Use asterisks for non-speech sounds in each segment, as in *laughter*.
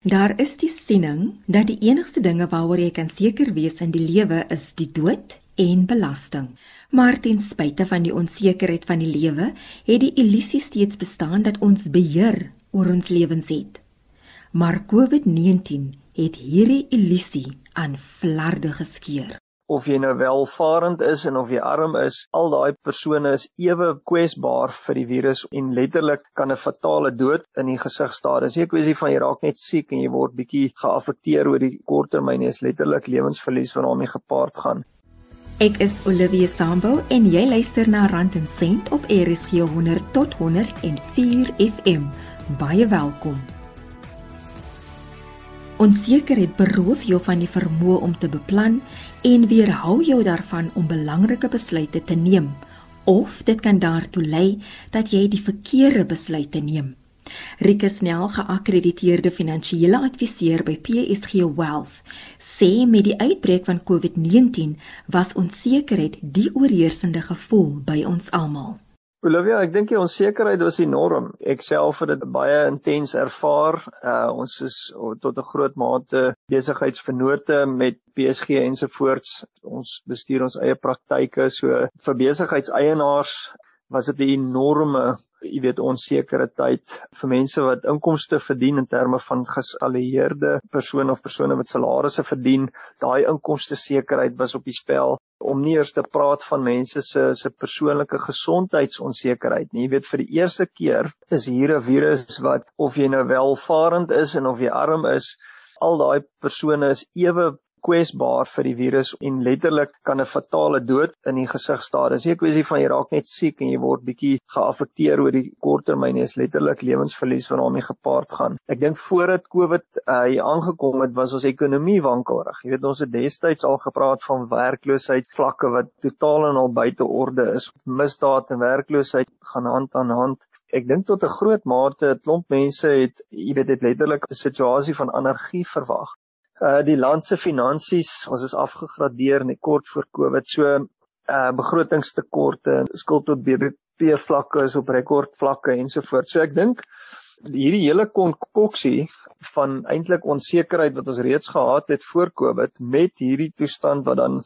Daar is die siening dat die enigste dinge waaroor jy kan seker wees in die lewe is die dood en belasting. Maar ten spyte van die onsekerheid van die lewe, het die illusie steeds bestaan dat ons beheer oor ons lewens het. Maar COVID-19 het hierdie illusie aan flarde geskeur of jy nou welvarend is en of jy arm is, al daai persone is ewe kwesbaar vir die virus en letterlik kan 'n fatale dood in die gesig staar. Dis nie 'n kwessie van jy raak net siek en jy word bietjie geaffekteer oor die korttermyn, dis letterlik lewensverlies wat daarmee gepaard gaan. Ek is Olivia Sambo en jy luister na Rand en Sent op RSG 100 tot 104 FM. Baie welkom. Onsekerheid beroof jou van die vermoë om te beplan en weerhou jou daarvan om belangrike besluite te neem of dit kan daartoe lei dat jy die verkeerde besluite neem. Rika Snell, geakkrediteerde finansiële adviseur by PSG Wealth, sê met die uitbreek van COVID-19 was onsekerheid die oorheersende gevoel by ons almal. Olivia, ek dink die onsekerheid was enorm. Ek self het dit baie intens ervaar. Uh ons is tot 'n groot mate besigheidsvennote met PSG ensovoorts. Ons bestuur ons eie praktyke. So vir besigheidseienaars was dit 'n enorme, jy weet, onsekere tyd vir mense wat inkomste verdien in terme van gesalieerde persone of persone wat salarisse verdien. Daai inkomste sekerheid was op die spel om nie eers te praat van mense se se persoonlike gesondheidsonsekerheid nie. Jy weet vir die eerste keer is hier 'n virus wat of jy nou welvarend is en of jy arm is, al daai persone is ewe kwesbaar vir die virus en letterlik kan 'n fatale dood in die gesig staar. Dis nie 'n kwessie van jy raak net siek en jy word bietjie geaffekteer oor die korttermyn nie, is letterlik lewensverlies wat daarmee gepaard gaan. Ek dink voordat COVID uh, hier aangekom het, was ons ekonomie wankelrig. Jy weet ons het destyds al gepraat van werkloosheid vlakke wat totaal en al buite orde is. Misdaad en werkloosheid gaan hand aan hand. Ek dink tot 'n groot mate 'n klomp mense het, jy weet, dit letterlik 'n situasie van anargie verwag uh die land se finansies, ons is afgegradeer net kort voor Covid. So uh begrotingstekorte, skuld tot BBP vlakke is op rekordvlakke ensovoorts. So ek dink hierdie hele konkoksie van eintlik onsekerheid wat ons reeds gehad het voor Covid met hierdie toestand wat dan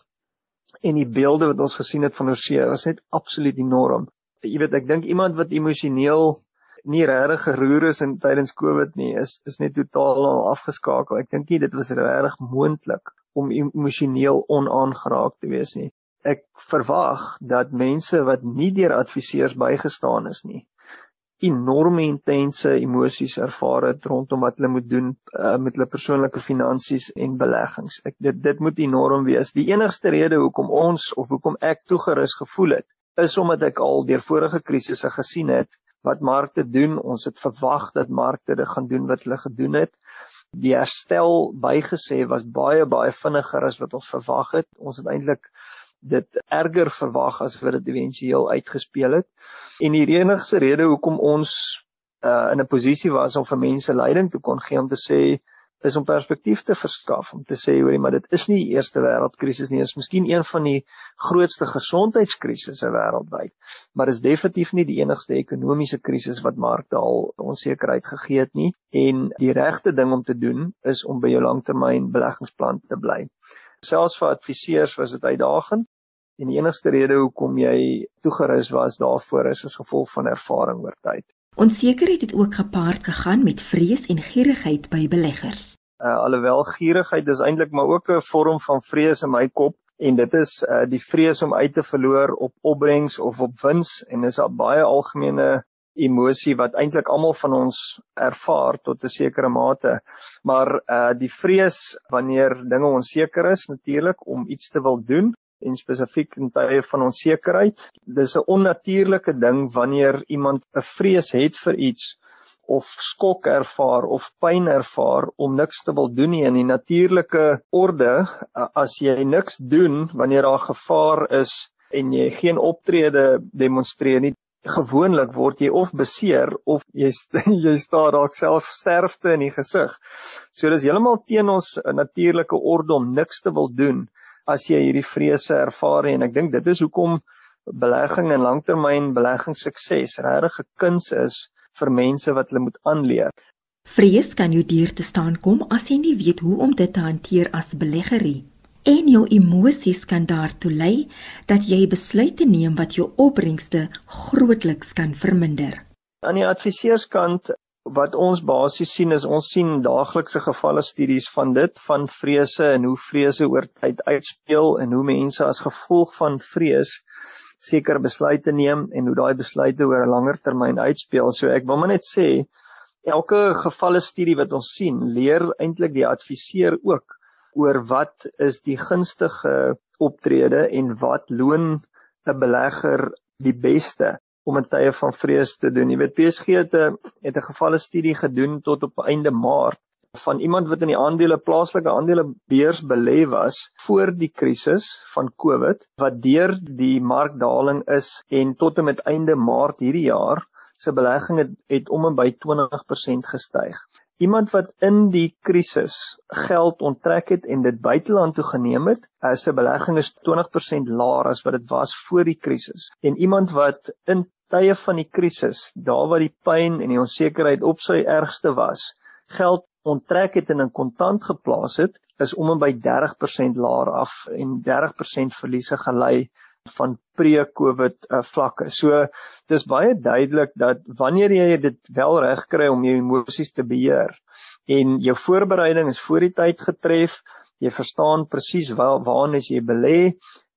en die beelde wat ons gesien het van Oorsee was net absoluut enorm. Jy weet, ek dink iemand wat emosioneel nie regtig geroer is in tydens Covid nie is is net totaal al afgeskakel. Ek dink nie dit was regtig moontlik om emosioneel onaangeraak te wees nie. Ek verwag dat mense wat nie deur adviseurs bygestaan is nie enorme intense emosies ervaar het rondom wat hulle moet doen uh, met hulle persoonlike finansies en beleggings. Ek dit dit moet enorm wees. Die enigste rede hoekom ons of hoekom ek toegerus gevoel het, is omdat ek al deur vorige krisisse gesien het wat markte doen. Ons het verwag dat markte dit gaan doen wat hulle gedoen het. Die herstel bygesê was baie baie vinniger as wat ons verwag het. Ons het eintlik dit erger verwag as wat dit éventueel uitgespeel het. En die enigste rede hoekom ons uh, in 'n posisie was om vir mense leiding te kon gee om te sê is om perspektief te verskaf om te sê hoorie maar dit is nie die eerste wêreldkrisis nie, dit is miskien een van die grootste gesondheidskrisisse wêreldwyd, maar is definitief nie die enigste ekonomiese krisis wat markte al onsekerheid gegee het nie en die regte ding om te doen is om by jou langtermyn beleggingsplan te bly. Selfs vir adviseurs was dit uitdagend en die enigste rede hoekom jy toegerus was daarvoor is as gevolg van ervaring oor tyd. Onsekerheid het ook gepaard gegaan met vrees en gierigheid by beleggers. Uh, alhoewel gierigheid is eintlik maar ook 'n vorm van vrees in my kop en dit is uh, die vrees om uit te verloor op opbrengs of op wins en dis 'n baie algemene emosie wat eintlik almal van ons ervaar tot 'n sekere mate. Maar uh die vrees wanneer dinge onseker is natuurlik om iets te wil doen en spesifiek in tye van onsekerheid. Dis 'n onnatuurlike ding wanneer iemand 'n vrees het vir iets of skok ervaar of pyn ervaar om niks te wil doen nie in die natuurlike orde as jy niks doen wanneer daar gevaar is en jy geen optrede demonstreer nie gewoonlik word jy of beseer of jy *laughs* jy staar dalk self sterfte in die gesig. So dis heeltemal teen ons natuurlike orde om niks te wil doen as jy hierdie vrese ervaar en ek dink dit is hoekom belegging en langtermyn beleggingssukses regtig 'n kuns is vir mense wat hulle moet aanleer. Vrees kan jou duur te staan kom as jy nie weet hoe om dit te hanteer as belegger nie. En jou emosies kan daartoe lei dat jy besluite neem wat jou opbrengste grootliks kan verminder. Aan die adviseurskant wat ons basies sien is ons sien daaglikse gevalle studies van dit van vrese en hoe vrese oor tyd uitspeel en hoe mense as gevolg van vrees sekere besluite neem en hoe daai besluite oor 'n langer termyn uitspeel. So ek wil maar net sê elke gevalle studie wat ons sien, leer eintlik die adviseur ook oor wat is die gunstige optrede en wat loon 'n belegger die beste om in tye van vrees te doen. Jy weet PSG het 'n het 'n gevalle studie gedoen tot op einde Maart van iemand wat in die aandele plaaslike aandele beurs belê was voor die krisis van COVID wat deur die markdaling is en tot en met einde Maart hierdie jaar se belegging het, het om en by 20% gestyg. Iemand wat in die krisis geld onttrek het en dit buiteland toe geneem het, sy belegging is 20% laer as wat dit was voor die krisis. En iemand wat in tye van die krisis, daar waar die pyn en die onsekerheid op sy ergste was, geld onttrek het en in kontant geplaas het, is om en by 30% laer af en 30% verliese gelei van pre-COVID uh, vlakke. So dis baie duidelik dat wanneer jy dit wel reg kry om jou emosies te beheer en jou voorbereiding is voor die tyd getref, jy verstaan presies waar waarna jy belê,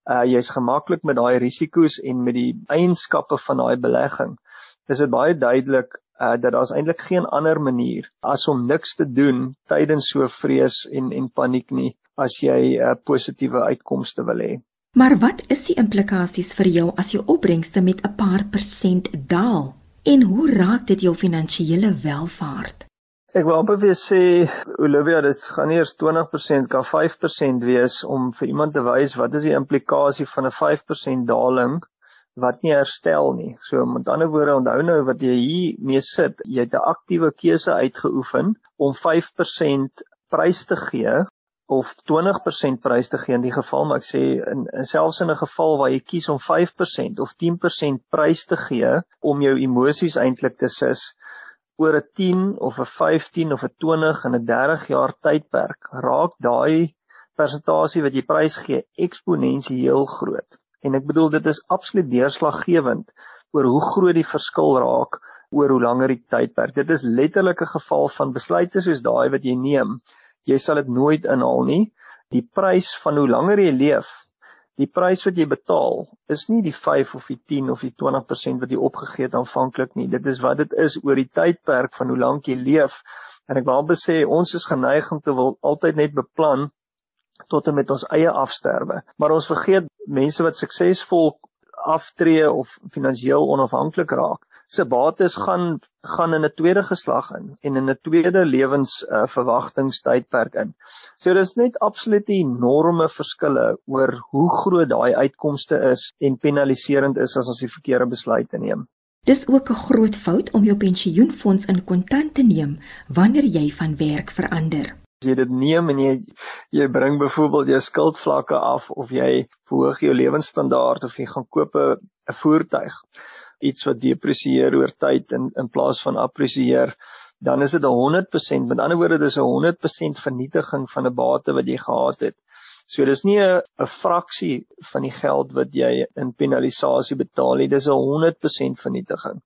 uh, jy's gemaklik met daai risiko's en met die eienskappe van daai belegging. Dis dit baie duidelik uh, dat daar's eintlik geen ander manier as om niks te doen tydens so vrees en en paniek nie as jy 'n uh, positiewe uitkomste wil hê. Maar wat is die implikasies vir jou as jou opbrengste met 'n paar persent daal? En hoe raak dit jou finansiële welvaart? Ek wil amper weer sê Olivia, dit gaan nie eers 20% kan 5% wees om vir iemand te wys wat is die implikasie van 'n 5% daling wat nie herstel nie. So met ander woorde, onthou nou wat jy hier mee sit, jy het 'n aktiewe keuse uitgeoefen om 5% prys te gee of 20% prys te gee in die geval maar ek sê in, in selfs in 'n geval waar jy kies om 5% of 10% prys te gee om jou emosies eintlik te sis oor 'n 10 of 'n 15 of 'n 20 en 'n 30 jaar tydperk raak daai persentasie wat jy prys gee eksponensieel groot. En ek bedoel dit is absoluut deurslaggewend oor hoe groot die verskil raak oor hoe langer die tydperk. Dit is letterlik 'n geval van besluite soos daai wat jy neem jy sal dit nooit inhaal nie. Die prys van hoe langer jy leef, die prys wat jy betaal, is nie die 5 of die 10 of die 20% wat jy opgegee het aanvanklik nie. Dit is wat dit is oor die tydperk van hoe lank jy leef. En ek wil amper sê ons is geneig om te wil altyd net beplan tot en met ons eie afsterwe. Maar ons vergeet mense wat suksesvol aftree of finansiëel onafhanklik raak, se bates gaan gaan in 'n tweede geslag in en in 'n tweede lewensverwagtingstydperk uh, in. So dis net absoluut enorme verskille oor hoe groot daai uitkomste is en penaliserend is as ons die verkeerde besluite neem. Dis ook 'n groot fout om jou pensioenfonds in kontant te neem wanneer jy van werk verander as jy dit neem en jy jy bring byvoorbeeld jou skuldvlakke af of jy verhoog jou lewensstandaard of jy gaan koop 'n voertuig iets wat depresieer oor tyd in in plaas van appresieer dan is dit 'n 100% met ander woorde dis 'n 100% vernietiging van 'n bate wat jy gehad het. So dis nie 'n fraksie van die geld wat jy in penalisasie betaal nie, dis 'n 100% vernietiging.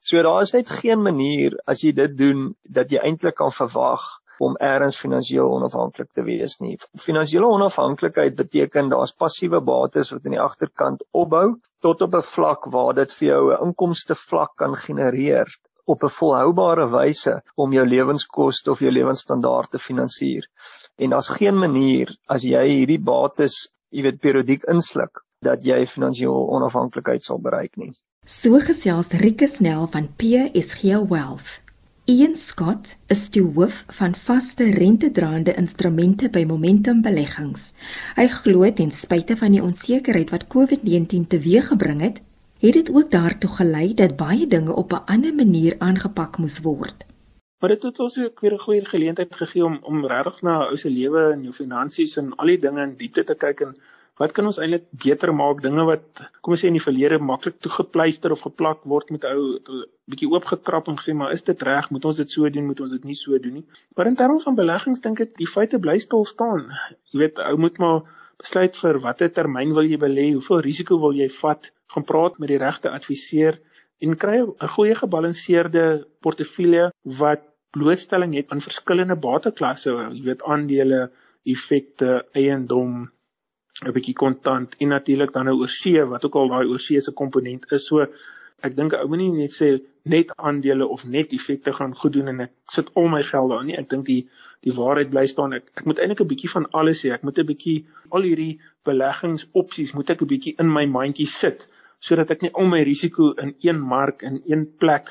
So daar is net geen manier as jy dit doen dat jy eintlik kan verwag om eers finansiëel onafhanklik te wees nie. Finansiële onafhanklikheid beteken daar's passiewe bates wat aan die agterkant opbou tot op 'n vlak waar dit vir jou 'n inkomste vlak kan genereer op 'n volhoubare wyse om jou lewenskoste of jou lewensstandaard te finansier. En daar's geen manier as jy hierdie bates, jy weet, periodiek insluk dat jy finansiële onafhanklikheid sal bereik nie. So gesels Rieke Snell van PSG Wealth. Ian Scott is die hoof van vaste rentedraande instrumente by Momentum Beleggings. Hy glo ten spyte van die onsekerheid wat COVID-19 teweeggebring het, het dit ook daartoe gelei dat baie dinge op 'n ander manier aangepak moes word. Maar dit het ons ook weer 'n goeie geleentheid gegee om om regtig na ou se lewe en jou finansies en al die dinge in diepte te kyk en wat kan ons eintlik beter maak? Dinge wat kom ons sê in die verlede maklik toegepleister of geplak word met 'n ou bietjie oopgekrap en gesê maar is dit reg? Moet ons dit so doen? Moet ons dit nie so doen nie? Maar in terme van beleggings dink ek die feite bly stil staan. Jy weet ou moet maar besluit vir watter termyn wil jy belê hoeveel risiko wil jy vat gaan praat met die regte adviseur en kry 'n goeie gebalanseerde portefeulje wat blootstelling het aan verskillende bateklasse jy weet aandele effekte eiendom 'n bietjie kontant en natuurlik dan nou oorsee wat ook al daai oorsee se komponent is. So ek dink ou moenie net sê net aandele of net effekte gaan goed doen en ek sit al my geld daarin nie. Ek dink die die waarheid bly staan. Ek ek moet eintlik 'n bietjie van alles sê. Ek moet 'n bietjie al hierdie beleggingsopsies moet ek 'n bietjie in my mandjie sit sodat ek nie al my risiko in een mark in een plek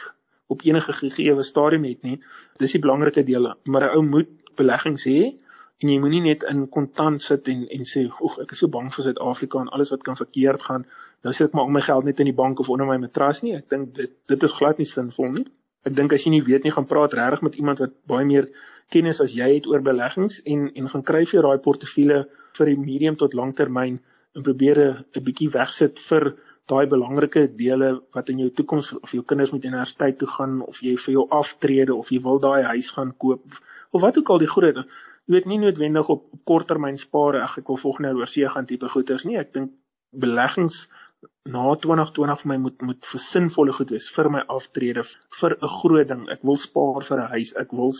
op enige gegee stadium het nie. Dis die belangrike deel. Maar 'n ou moet beleggings hê en jy moenie net in kontant sit en en sê oek ek is so bang vir Suid-Afrika en alles wat kan verkeerd gaan nou sit ek maar al my geld net in die bank of onder my matras nie. Ek dink dit dit is glad nie sinvol nie. Ek dink as jy nie weet nie gaan praat regtig met iemand wat baie meer kennis as jy het oor beleggings en en gaan kry vir daai portefeulje vir die medium tot langtermyn en probeer 'n bietjie wegsit vir daai belangrike dele wat in jou toekoms of jou kinders moet universiteit toe gaan of jy vir jou aftrede of jy wil daai huis gaan koop of wat ook al die groot jy weet nie noodwendig op, op korttermyn spaar ag ek wil volgende oor see gaan tipe goeders nie. Ek dink beleggings na 2020 vir my moet moet vir sinvolle goed wees vir my aftrede vir 'n groot ding. Ek wil spaar vir 'n huis. Ek wil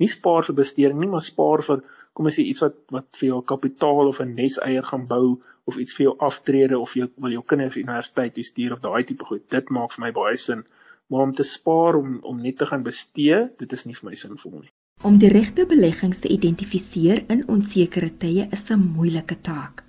nie spaar vir besteding nie maar spaar vir kom ons sê iets wat wat vir jou kapitaal of 'n nes eier gaan bou of iets vir jou aftrede of jy wil jou kinders universiteit stuur of daai tipe goed. Dit maak vir my baie sin. Maar om te spaar om om net te gaan bestee dit is nie vir my sinvol nie Om die regte beleggings te identifiseer in onsekere tye is 'n moeilike taak.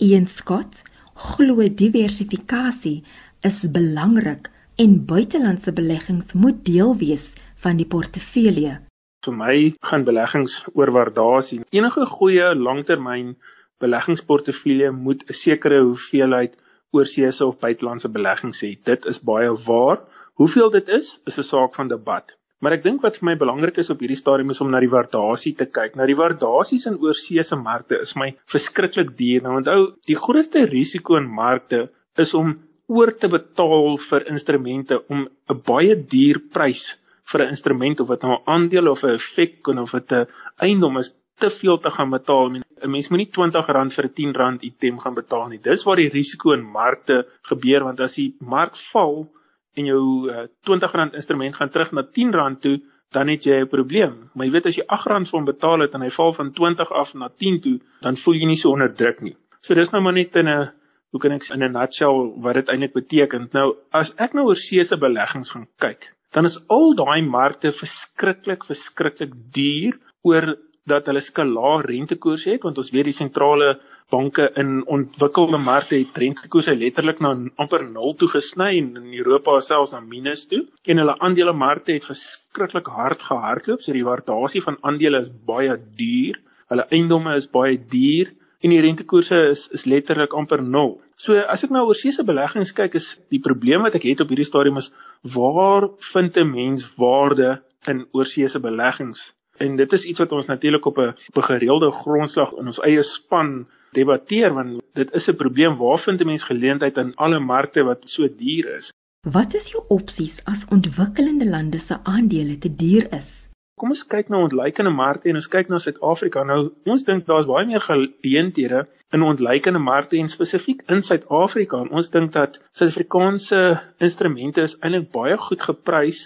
Ian Scott glo diversifikasie is belangrik en buitelandse beleggings moet deel wees van die portefeulje. Vir my gaan beleggings oor waardasie. Enige goeie langtermyn beleggingsportefeulje moet 'n sekere hoeveelheid oorseese of buitelandse beleggings hê. Dit is baie waar. Hoeveel dit is, is 'n saak van debat. Maar ek dink wat vir my belangrik is op hierdie stadium is om na die waardasie te kyk. Nou die waardasies in oorseese markte is my verskriklik duur. Nou onthou, die grootste risiko in markte is om oor te betaal vir instrumente om 'n baie duur prys vir 'n instrument of wat nou 'n aandeel of 'n effek of wat 'n eiendom is te veel te gaan betaal. 'n Mens moenie R20 vir 'n R10 item gaan betaal nie. Dis waar die risiko in markte gebeur want as die mark val, en jou uh, R20 instrument gaan terug na R10 toe, dan het jy 'n probleem. Maar jy weet as jy R8 vir hom betaal het en hy val van 20 af na 10 toe, dan voel jy nie so onderdruk nie. So dis nou maar net in 'n hoe kan ek in 'n nutshell wat dit eintlik beteken. Nou as ek nou oor see se beleggings gaan kyk, dan is al daai markte verskriklik verskriklik duur oor dat hulle skalaar rentekoerse het want ons weet die sentrale banke in ontwikkelde markte het rentekoerse letterlik na amper 0 toe gesny en in Europa selfs na minus toe. En hulle aandelemarkte het verskriklik hard gehardloop. So die waardasie van aandele is baie duur. Hulle eiendomme is baie duur en die rentekoerse is is letterlik amper 0. So as ek nou oor see se beleggings kyk is die probleem wat ek het op hierdie stadium is waar vind 'n mens waarde in oorsee se beleggings? En dit is iets wat ons natuurlik op 'n op 'n gereelde grondslag in ons eie span debatteer want dit is 'n probleem waar vind 'n mens geleentheid in alle markte wat so duur is. Wat is jou opsies as ontwikkelende lande se aandele te duur is? Kom ons kyk na ontleikende markte en ons kyk na Suid-Afrika. Nou, ons dink daar's baie meer geleenthede in ontleikende markte en spesifiek in Suid-Afrika. Ons dink dat Suid-Afrikaanse instrumente is eintlik baie goed geprys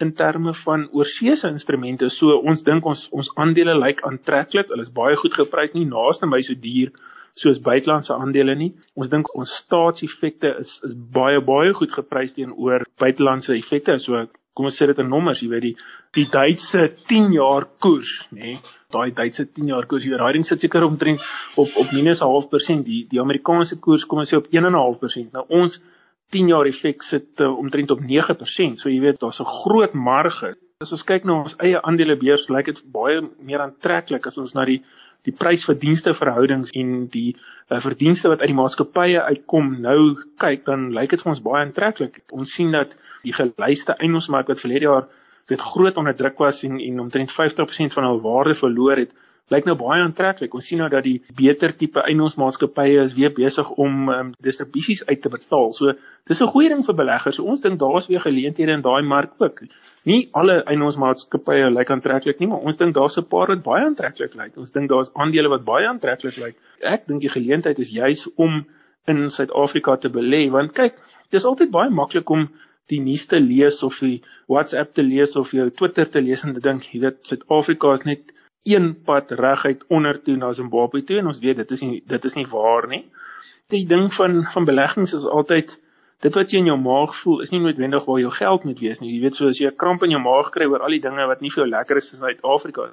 in terme van oorseese instrumente. So ons dink ons ons aandele lyk aantreklik. Hulle is baie goed geprys, nie naaste by so duur soos buitelandse aandele nie. Ons dink ons staatseffekte is is baie baie goed geprys teenoor buitelandse effekte. So kom ons sê dit in nommers, jy weet die die Duitse 10 jaar koers, nê? Daai Duitse 10 jaar koers, die riding sit seker omtrent op op minus 'n half persent. Die die Amerikaanse koers kom ons sê op 1.5%. Nou ons 10 jaar effek sit uh, omtrent op 9%. So jy weet daar's 'n groot marge. As ons kyk na ons eie aandelebeurs, lyk dit baie meer aantreklik as ons na die die prys-verdienste verhoudings en die uh, verdienste wat uit die maatskappye uitkom nou kyk, dan lyk dit vir ons baie aantreklik. Ons sien dat die gelyste eiendomsmark wat verlede jaar weet groot onder druk was en en omtrent 50% van hul waarde verloor het, lyk nou baie aantreklik. Ons sien nou dat die beter tipe eiendomsmaatskappye is weer besig om um, distribusies uit te betaal. So dis 'n goeie ding vir beleggers. So, ons dink daar's weer geleenthede in daai mark ook. Nie alle eiendomsmaatskappye lyk aantreklik nie, maar ons dink daar's 'n paar wat baie aantreklik lyk. Ons dink daar's aandele wat baie aantreklik lyk. Ek dink die geleentheid is juis om in Suid-Afrika te belê want kyk, dis altyd baie maklik om die nuus te lees of die WhatsApp te lees of jou Twitter te lees en te dink, jy weet, Suid-Afrika is net een pad reguit onder toe na Zimbabwe toe en ons weet dit is nie dit is nie waar nie. Die ding van van beleggings is altyd dit wat jy in jou maag voel is nie noodwendig waar jou geld moet wees nie. Jy weet so as jy 'n kramp in jou maag kry oor al die dinge wat nie vir jou lekker is in Suid-Afrika,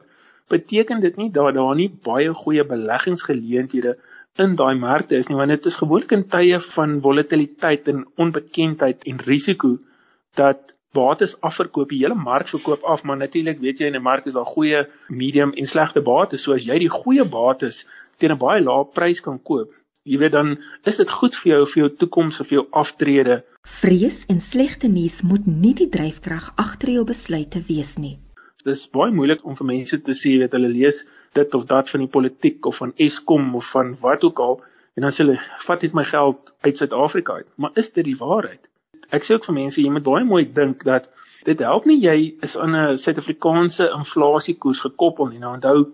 beteken dit nie dat daar nie baie goeie beleggingsgeleenthede in daai markte is nie want dit is gewoonlik in tye van volatiliteit en onbekendheid en risiko dat bates afverkoop, die hele mark verkoop af, maar natuurlik weet jy in 'n mark is daar goeie, medium en slegte bates. So as jy die goeie bates teen 'n baie lae prys kan koop, jy weet dan is dit goed vir jou vir jou toekoms of vir jou aftrede. Vrees en slegte nuus moet nie die dryfkrag agter jou besluite wees nie. Dit is baie moeilik om vir mense te sê dat hulle lees dit of dat van die politiek of van Eskom of van wat ook al en dan sê hulle vat net my geld uit Suid-Afrika uit. Maar is dit die waarheid? Ek sê ook vir mense jy moet baie mooi dink dat dit help nie jy is aan 'n Suid-Afrikaanse inflasiekoers gekoppel nie. Nou onthou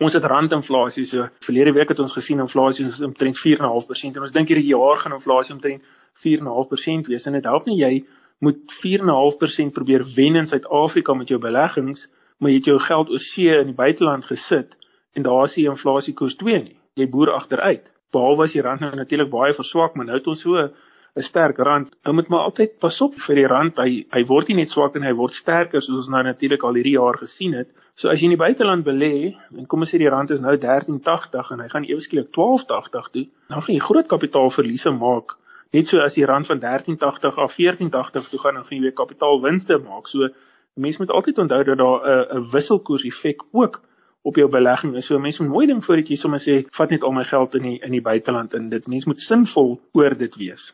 ons het randinflasie so verlede week het ons gesien inflasie is omtrent 4.5% en ons dink hierdie jaar gaan inflasie omtrent 4.5% wees en dit help nie jy moet 4.5% probeer wen in Suid-Afrika met jou beleggings, maar jy het jou geld oor see in die buiteland gesit en daar is die inflasiekoers 2 nie. Jy boer agteruit. Behalwe as die rand nou natuurlik baie verswak, maar nou het ons so 'n sterk rand. Ou moet maar altyd pas op vir die rand. Hy hy word nie net swak en hy word sterker soos ons nou natuurlik al hierdie jaar gesien het. So as jy in die buiteland belê, en kom ons sê die rand is nou 13.80 en hy gaan eweskielik 12.80 toe, dan gaan jy groot kapitaalverliese maak. Net so as die rand van 13.80 af 14.80 toe gaan, dan gaan jy weer kapitaalwinste maak. So mense moet altyd onthou dat daar 'n 'n wisselkoers effek ook op jou belegging is. So mense moet mooi ding voordat jy sommer sê vat net al my geld in die in die buiteland in. Dit mense moet sinvol oor dit wees.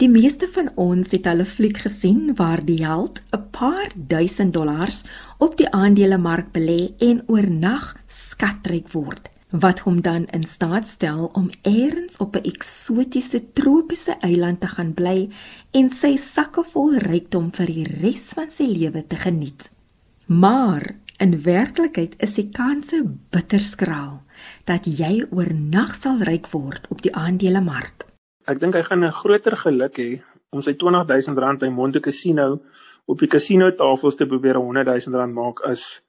Die meeste van ons het hulle fliek gesien waar die held 'n paar duisend dollars op die aandelemark belê en oornag skatryk word, wat hom dan in staat stel om eers op 'n eksotiese tropiese eiland te gaan bly en sy sakke vol rykdom vir die res van sy lewe te geniet. Maar in werklikheid is die kanse bitter skraal dat jy oornag sal ryk word op die aandelemark. Ek dink hy gaan 'n groter geluk hê om sy 20000 rand by Monte Casino op die casino tafels te probeer 100000 rand maak as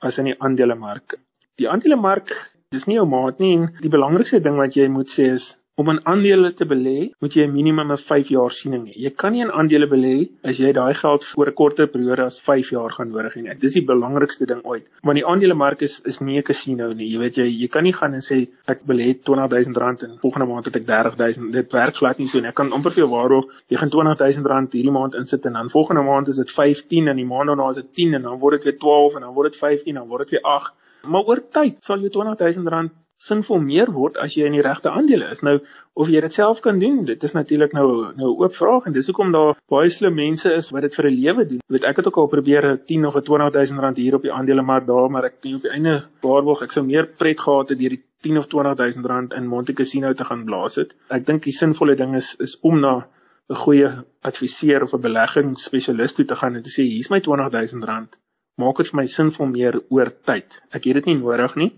as in die aandelemark. Die aandelemark dis nie jou maat nie en die belangrikste ding wat jy moet sê is Om in aandele te belê, moet jy 'n minimum van 5 jaar siening hê. Jy kan nie in aandele belê as jy daai geld vir 'n korter periode as 5 jaar gaan nodig hê nie. Dis die belangrikste ding ooit. Want die aandelemark is is nie 'n casino nie. Jy weet jy jy kan nie gaan en sê ek belê 20000 rand en volgende maand het ek 30000. Dit werk glad nie so nie. Ek kan amper vir jou waarop jy gaan 20000 rand hierdie maand insit en dan volgende maand is dit 15 en die maand daarna is dit 10 en dan word dit weer 12 en dan word dit 15 en dan word dit weer 8. Maar oor tyd sal jou 20000 rand sinvol meer word as jy in die regte aandele is. Nou of jy dit self kan doen, dit is natuurlik nou nou 'n oop vraag en dis hoekom daar baie slim mense is wat dit vir 'n lewe doen. Jy weet ek het ook al probeer 'n 10 of 'n 20000 rand hier op die aandelemark daar, maar ek op die einde waarborg ek sou meer pret gehad het deur die 10 of 20000 rand in Monte Casino te gaan blaas het. Ek dink die sinvolle ding is is om na 'n goeie adviseur of 'n beleggingsspesialis toe te gaan en te sê hier's my 20000 rand. Maak dit vir my sinvol meer oor tyd. Ek het dit nie nodig nie.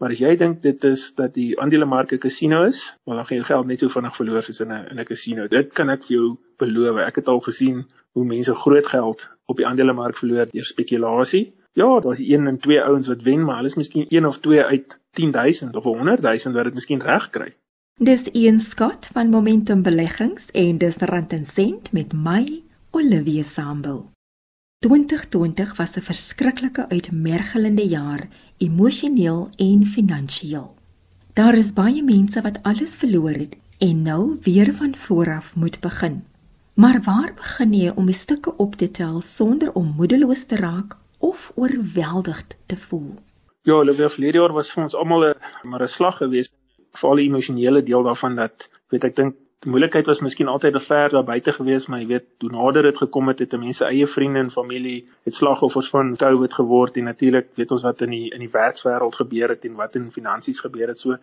Maar as jy dink dit is dat die aandelemark 'n casino is, dan gaan jy geld net so vinnig verloor soos in 'n in 'n casino. Dit kan ek vir jou beloof. Ek het al gesien hoe mense groot geld op die aandelemark verloor deur spekulasie. Ja, daar's een en twee ouens wat wen, maar hulle is miskien een of twee uit 10000 of 100000 wat dit miskien reg kry. Dis een skat van Momentum Beleggings en dis Rand en Sent met my Olivia Sambul. 2020 was 'n verskriklike uitmergelende jaar emosioneel en finansiëel. Daar is baie mense wat alles verloor het en nou weer van voor af moet begin. Maar waar begin jy om die stukke op te tel sonder om moedeloos te raak of oorweldig te voel? Ja, hulle weer verlede jaar was vir ons almal 'n 'n slag geweest, veral die emosionele deel daarvan dat weet ek dink Die moeilikheid was miskien altyd ver daar buite gewees, maar jy weet, hoe nader dit gekom het, het mense eie vriende en familie het slagoffers van COVID geword en natuurlik weet ons wat in die in die werkswêreld gebeur het en wat in finansies gebeur het. So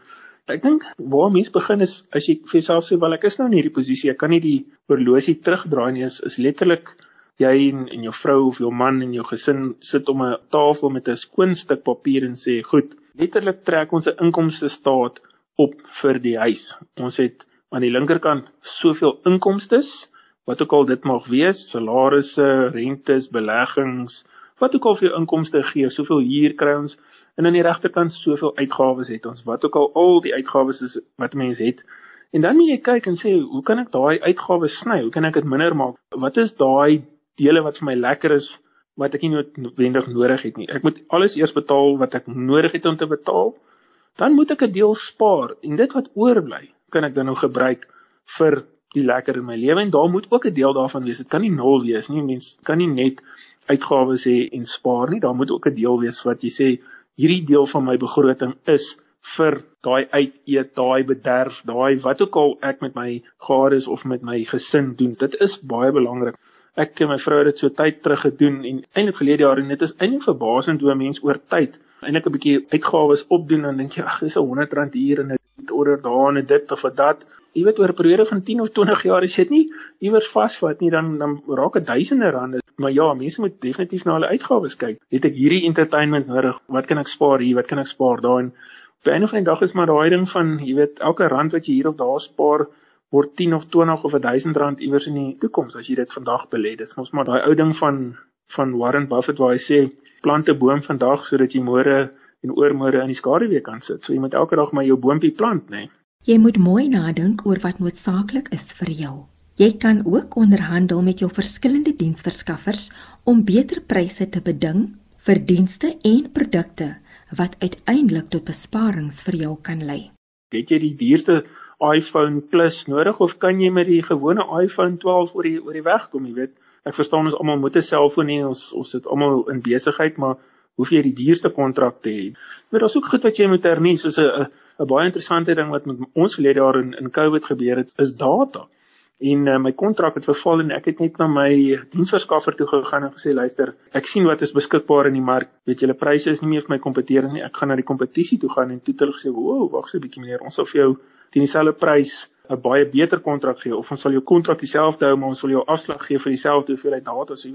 ek dink waar mense begin is as jy vir jouself sê, "Wel, ek is nou in hierdie posisie, ek kan nie die horlosie terugdraai nie." Is is letterlik jy en, en jou vrou of jou man en jou gesin sit om 'n tafel met 'n skoon stuk papier en sê, "Goed, letterlik trek ons 'n inkomste staat op vir die huis. Ons het aan die linkerkant soveel inkomstes, wat ook al dit mag wees, salarisse, rentes, beleggings, wat ook al vir jou inkomste gee, soveel huur kry ons en aan die regterkant soveel uitgawes het ons, wat ook al al die uitgawes is wat 'n mens het. En dan moet jy kyk en sê, hoe kan ek daai uitgawes sny? Hoe kan ek dit minder maak? Wat is daai dele wat vir my lekker is wat ek nie noodwendig nodig het nie. Ek moet alles eers betaal wat ek nodig het om te betaal dan moet ek 'n deel spaar en dit wat oorbly kan ek dan nou gebruik vir die lekker in my lewe en daar moet ook 'n deel daarvan wees. Dit kan nie nul wees nie. Mens kan nie net uitgawes hê en spaar nie. Daar moet ook 'n deel wees wat jy sê hierdie deel van my begroting is vir daai uit eet, daai bederf, daai wat ook al ek met my gades of met my gesin doen. Dit is baie belangrik. Ek en my vrou het dit so tyd terug gedoen en eintlik verlede jaar en dit is eintlik verbasend hoe mense oor tyd eintlik 'n bietjie uitgawes opdoen en dink jy ag dis 'n 100 rand hier en 'n order daar en dit of dat. Jy weet oor 'n periode van 10 of 20 jaar as jy dit nie iewers vasvat nie dan dan raak dit duisende rande. Maar ja mense moet definitief na hulle uitgawes kyk. Het ek hierdie entertainment nodig? Wat kan ek spaar hier? Wat kan ek spaar daar? En op 'n of 'n dag is maar daai ding van jy weet elke rand wat jy hier of daar spaar word 10 of 20 of 1000 rand iewers in die toekoms as jy dit vandag belê. Dis mos maar daai ou ding van van Warren Buffett waar hy sê plant 'n boom vandag sodat jy môre en oormôre in die skaduwee kan sit. So jy moet elke dag maar jou boontjie plant, né? Nee. Jy moet mooi nadink oor wat noodsaaklik is vir jou. Jy kan ook onderhandel met jou verskillende diensverskaffers om beter pryse te beding vir dienste en produkte wat uiteindelik tot besparings vir jou kan lei. Het jy die duurste iPhone Plus nodig of kan jy met die gewone iPhone 12 oor die oor die weg kom, jy weet? Ek verstaan ons almal moet 'n selfoon hê, ons ons sit almal in besigheid, maar hoef jy die duurste kontrak te hê. Maar daar's ook goed wat jy moet hernie, soos 'n 'n baie interessante ding wat met ons verlede jaar in in COVID gebeur het, is data. En uh, my kontrak het verval en ek het net na my diensverskaffer toe gegaan en gesê luister, ek sien wat is beskikbaar in die mark. Weet julle pryse is nie meer vir my kompeteerend nie. Ek gaan na die kompetisie toe gaan en toe het hulle gesê, "Wow, wag so 'n bietjie meneer, ons sal vir jou teen dieselfde prys 'n baie beter kontrak gee of ons sal jou kontrak dieselfde hou maar ons sal jou afslag gee vir dieselfde hoeveelheid data so.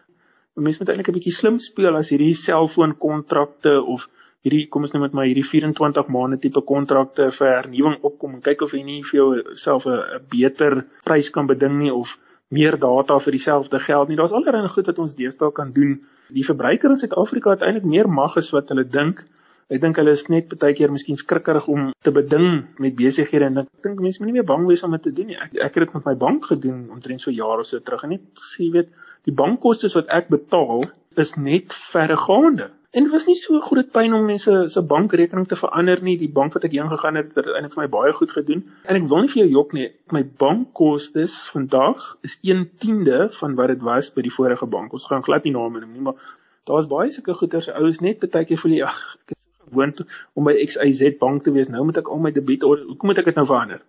Mense moet eintlik 'n bietjie slim speel as hierdie selfoon kontrakte of hierdie kom ons noem dit maar hierdie 24 maande tipe kontrakte vir hernuwing opkom en kyk of jy nie vir jouself 'n beter prys kan beding nie of meer data vir dieselfde geld nie. Daar's allerlei goed wat ons deesdae kan doen. Die verbruiker in Suid-Afrika het eintlik meer mag as wat hulle dink. Ek dink hulle is net baie keer miskien skrikkerig om te beding met besighede en ek dink mense moet nie meer bang wees om dit te doen nie. Ek ek het dit met my bank gedoen omtrent so jare so terug en net gesê weet die bankkoste wat ek betaal is net verregaande. En dit was nie so groot pyn om mense se bankrekening te verander nie. Die bank wat ek heen gegaan het, het eintlik vir my baie goed gedoen. En ek wil nie vir jou jok nie, my bankkoste vandag is 1/10de van wat dit was by die vorige bank. Ons gaan glad nie name noem nie, maar daar's baie sulke goeders. Ouers net baie keer voel jy ag, ek is gewoond om by XYZ bank te wees. Nou moet ek al my debiet hoor. Hoekom moet ek dit nou verander?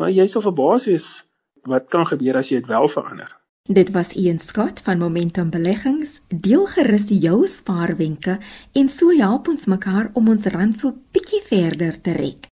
Maar jy sal verbaas wees wat kan gebeur as jy dit wel verander. Dit was Ian Scott van Momentum Beleggings. Deel gerus jou spaarwenke en so help ons mekaar om ons rand so bietjie verder te rek.